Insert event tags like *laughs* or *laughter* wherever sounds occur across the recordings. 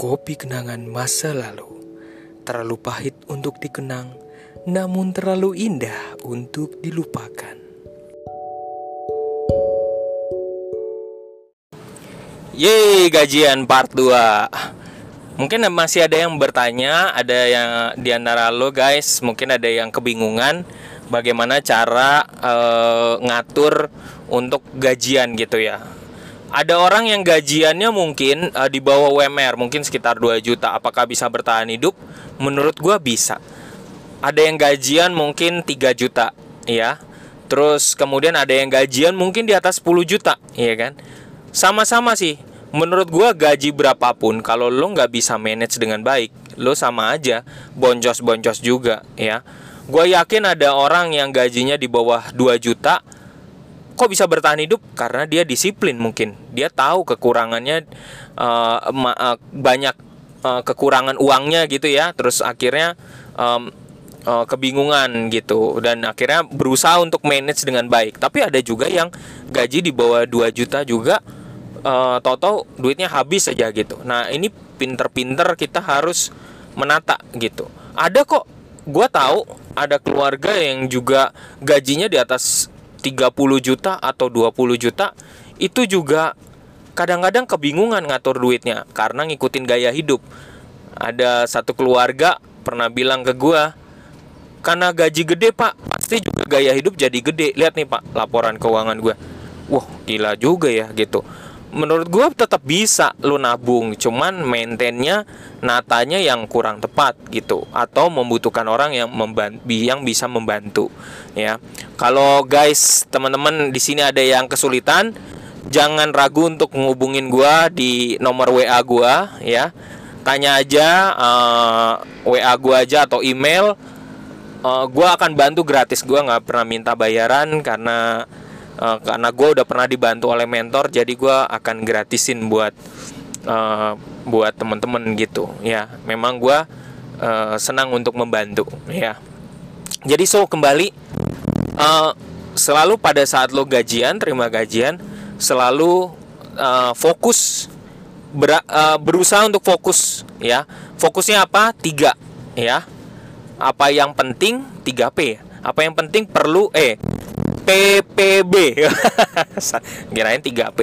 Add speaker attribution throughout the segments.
Speaker 1: Kopi kenangan masa lalu. Terlalu pahit untuk dikenang Namun terlalu indah untuk dilupakan.
Speaker 2: Yeay, gajian part 2 Mungkin masih ada yang bertanya Ada yang di antara lo guys. Mungkin ada yang kebingungan Bagaimana cara eh, ngatur untuk gajian gitu ya ada orang yang gajiannya mungkin uh, di bawah WMR mungkin sekitar 2 juta apakah bisa bertahan hidup? Menurut gua bisa. Ada yang gajian mungkin 3 juta ya terus kemudian ada yang gajian mungkin di atas 10 juta ya kan? Sama-sama sih. Menurut gua gaji berapapun kalau lo nggak bisa manage dengan baik lo sama aja boncos-boncos juga ya gue yakin ada orang yang gajinya di bawah 2 juta kok bisa bertahan hidup? Karena dia disiplin mungkin. Dia tahu kekurangannya uh, banyak uh, kekurangan uangnya gitu ya. Terus akhirnya um, uh, kebingungan gitu. Dan akhirnya berusaha untuk manage dengan baik. Tapi ada juga yang gaji di bawah 2 juta juga uh, toto duitnya habis saja gitu. Nah ini pinter-pinter kita harus menata gitu. Ada kok. Gue tahu ada keluarga yang juga gajinya di atas 30 juta atau 20 juta itu juga kadang-kadang kebingungan ngatur duitnya karena ngikutin gaya hidup. Ada satu keluarga pernah bilang ke gua, karena gaji gede pak, pasti juga gaya hidup jadi gede. Lihat nih pak, laporan keuangan gua. Wah gila juga ya gitu menurut gue tetap bisa lu nabung cuman maintainnya natanya yang kurang tepat gitu atau membutuhkan orang yang membantu yang bisa membantu ya. Kalau guys teman-teman di sini ada yang kesulitan jangan ragu untuk menghubungin gue di nomor wa gue ya. Tanya aja uh, wa gue aja atau email uh, eh, gue akan bantu gratis. Gue nggak pernah minta bayaran karena uh, karena gue udah pernah dibantu oleh mentor jadi gue akan gratisin buat uh, buat temen-temen gitu. Ya memang gue uh, senang untuk membantu ya. Jadi so kembali uh, selalu pada saat lo gajian terima gajian selalu uh, fokus ber, uh, berusaha untuk fokus ya. Fokusnya apa? Tiga ya. Apa yang penting? 3P apa yang penting perlu eh PPB *laughs* kirain 3P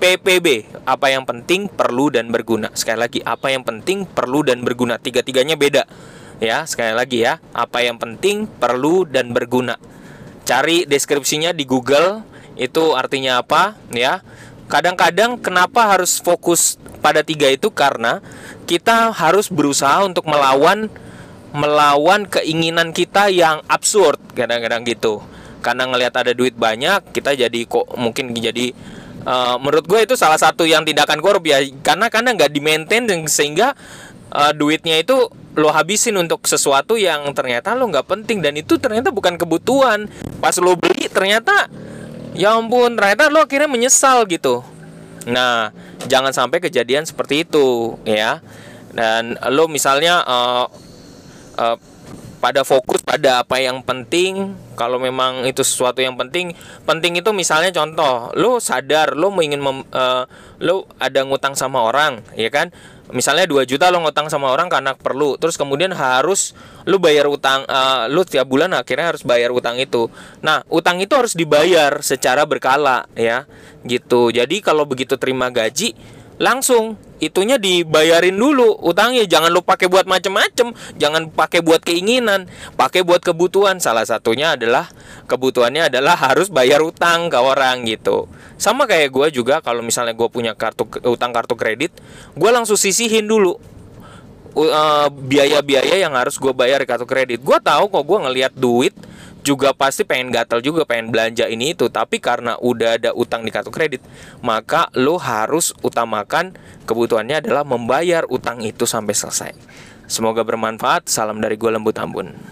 Speaker 2: PPB apa yang penting perlu dan berguna. Sekali lagi apa yang penting perlu dan berguna. Tiga-tiganya beda. Ya sekali lagi ya. Apa yang penting perlu dan berguna. Cari deskripsinya di Google. Itu artinya apa? Ya. Kadang-kadang kenapa harus fokus pada tiga itu? Karena kita harus berusaha untuk melawan melawan keinginan kita yang absurd. Kadang-kadang gitu karena ngelihat ada duit banyak kita jadi kok mungkin jadi uh, menurut gue itu salah satu yang tindakan korup ya. Karena karena nggak di maintain sehingga uh, duitnya itu lo habisin untuk sesuatu yang ternyata lo nggak penting dan itu ternyata bukan kebutuhan. Pas lo beli ternyata ya ampun ternyata lo akhirnya menyesal gitu. Nah jangan sampai kejadian seperti itu ya. Dan lo misalnya uh, uh, pada fokus pada apa yang penting. Kalau memang itu sesuatu yang penting penting itu misalnya contoh lo sadar lo ingin mem, uh, lo ada ngutang sama orang ya kan? Misalnya 2 juta lo ngutang sama orang karena perlu terus kemudian harus lo bayar utang uh, lo tiap bulan akhirnya harus bayar utang itu. Nah utang itu harus dibayar secara berkala ya gitu. Jadi kalau begitu terima gaji langsung itunya dibayarin dulu utangnya jangan lu pakai buat macem-macem jangan pakai buat keinginan pakai buat kebutuhan. Salah satunya adalah kebutuhannya adalah harus bayar utang ke orang gitu. Sama kayak gue juga kalau misalnya gue punya kartu utang kartu kredit gue langsung sisihin dulu eh, biaya-biaya uh, yang harus gue bayar di kartu kredit. Gue tahu kok gue ngelihat duit juga pasti pengen gatel juga pengen belanja ini itu. Tapi karena udah ada utang di kartu kredit maka lo harus utamakan kebutuhannya adalah membayar utang itu sampai selesai. Semoga bermanfaat. Salam dari gue lembut ambun